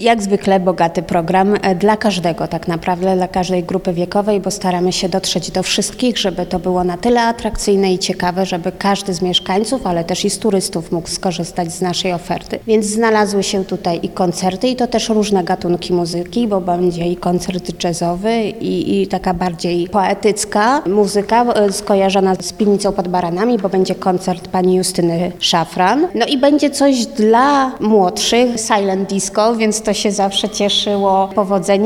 Jak zwykle bogaty program e, dla każdego tak naprawdę, dla każdej grupy wiekowej, bo staramy się dotrzeć do wszystkich, żeby to było na tyle atrakcyjne i ciekawe, żeby każdy z mieszkańców, ale też i z turystów mógł skorzystać z naszej oferty. Więc znalazły się tutaj i koncerty i to też różne gatunki muzyki, bo będzie i koncert jazzowy i, i taka bardziej poetycka muzyka e, skojarzona z piwnicą pod baranami, bo będzie koncert pani Justyny Szafran. No i będzie coś dla młodszych, silent disco, więc to się zawsze cieszyło powodzeniem.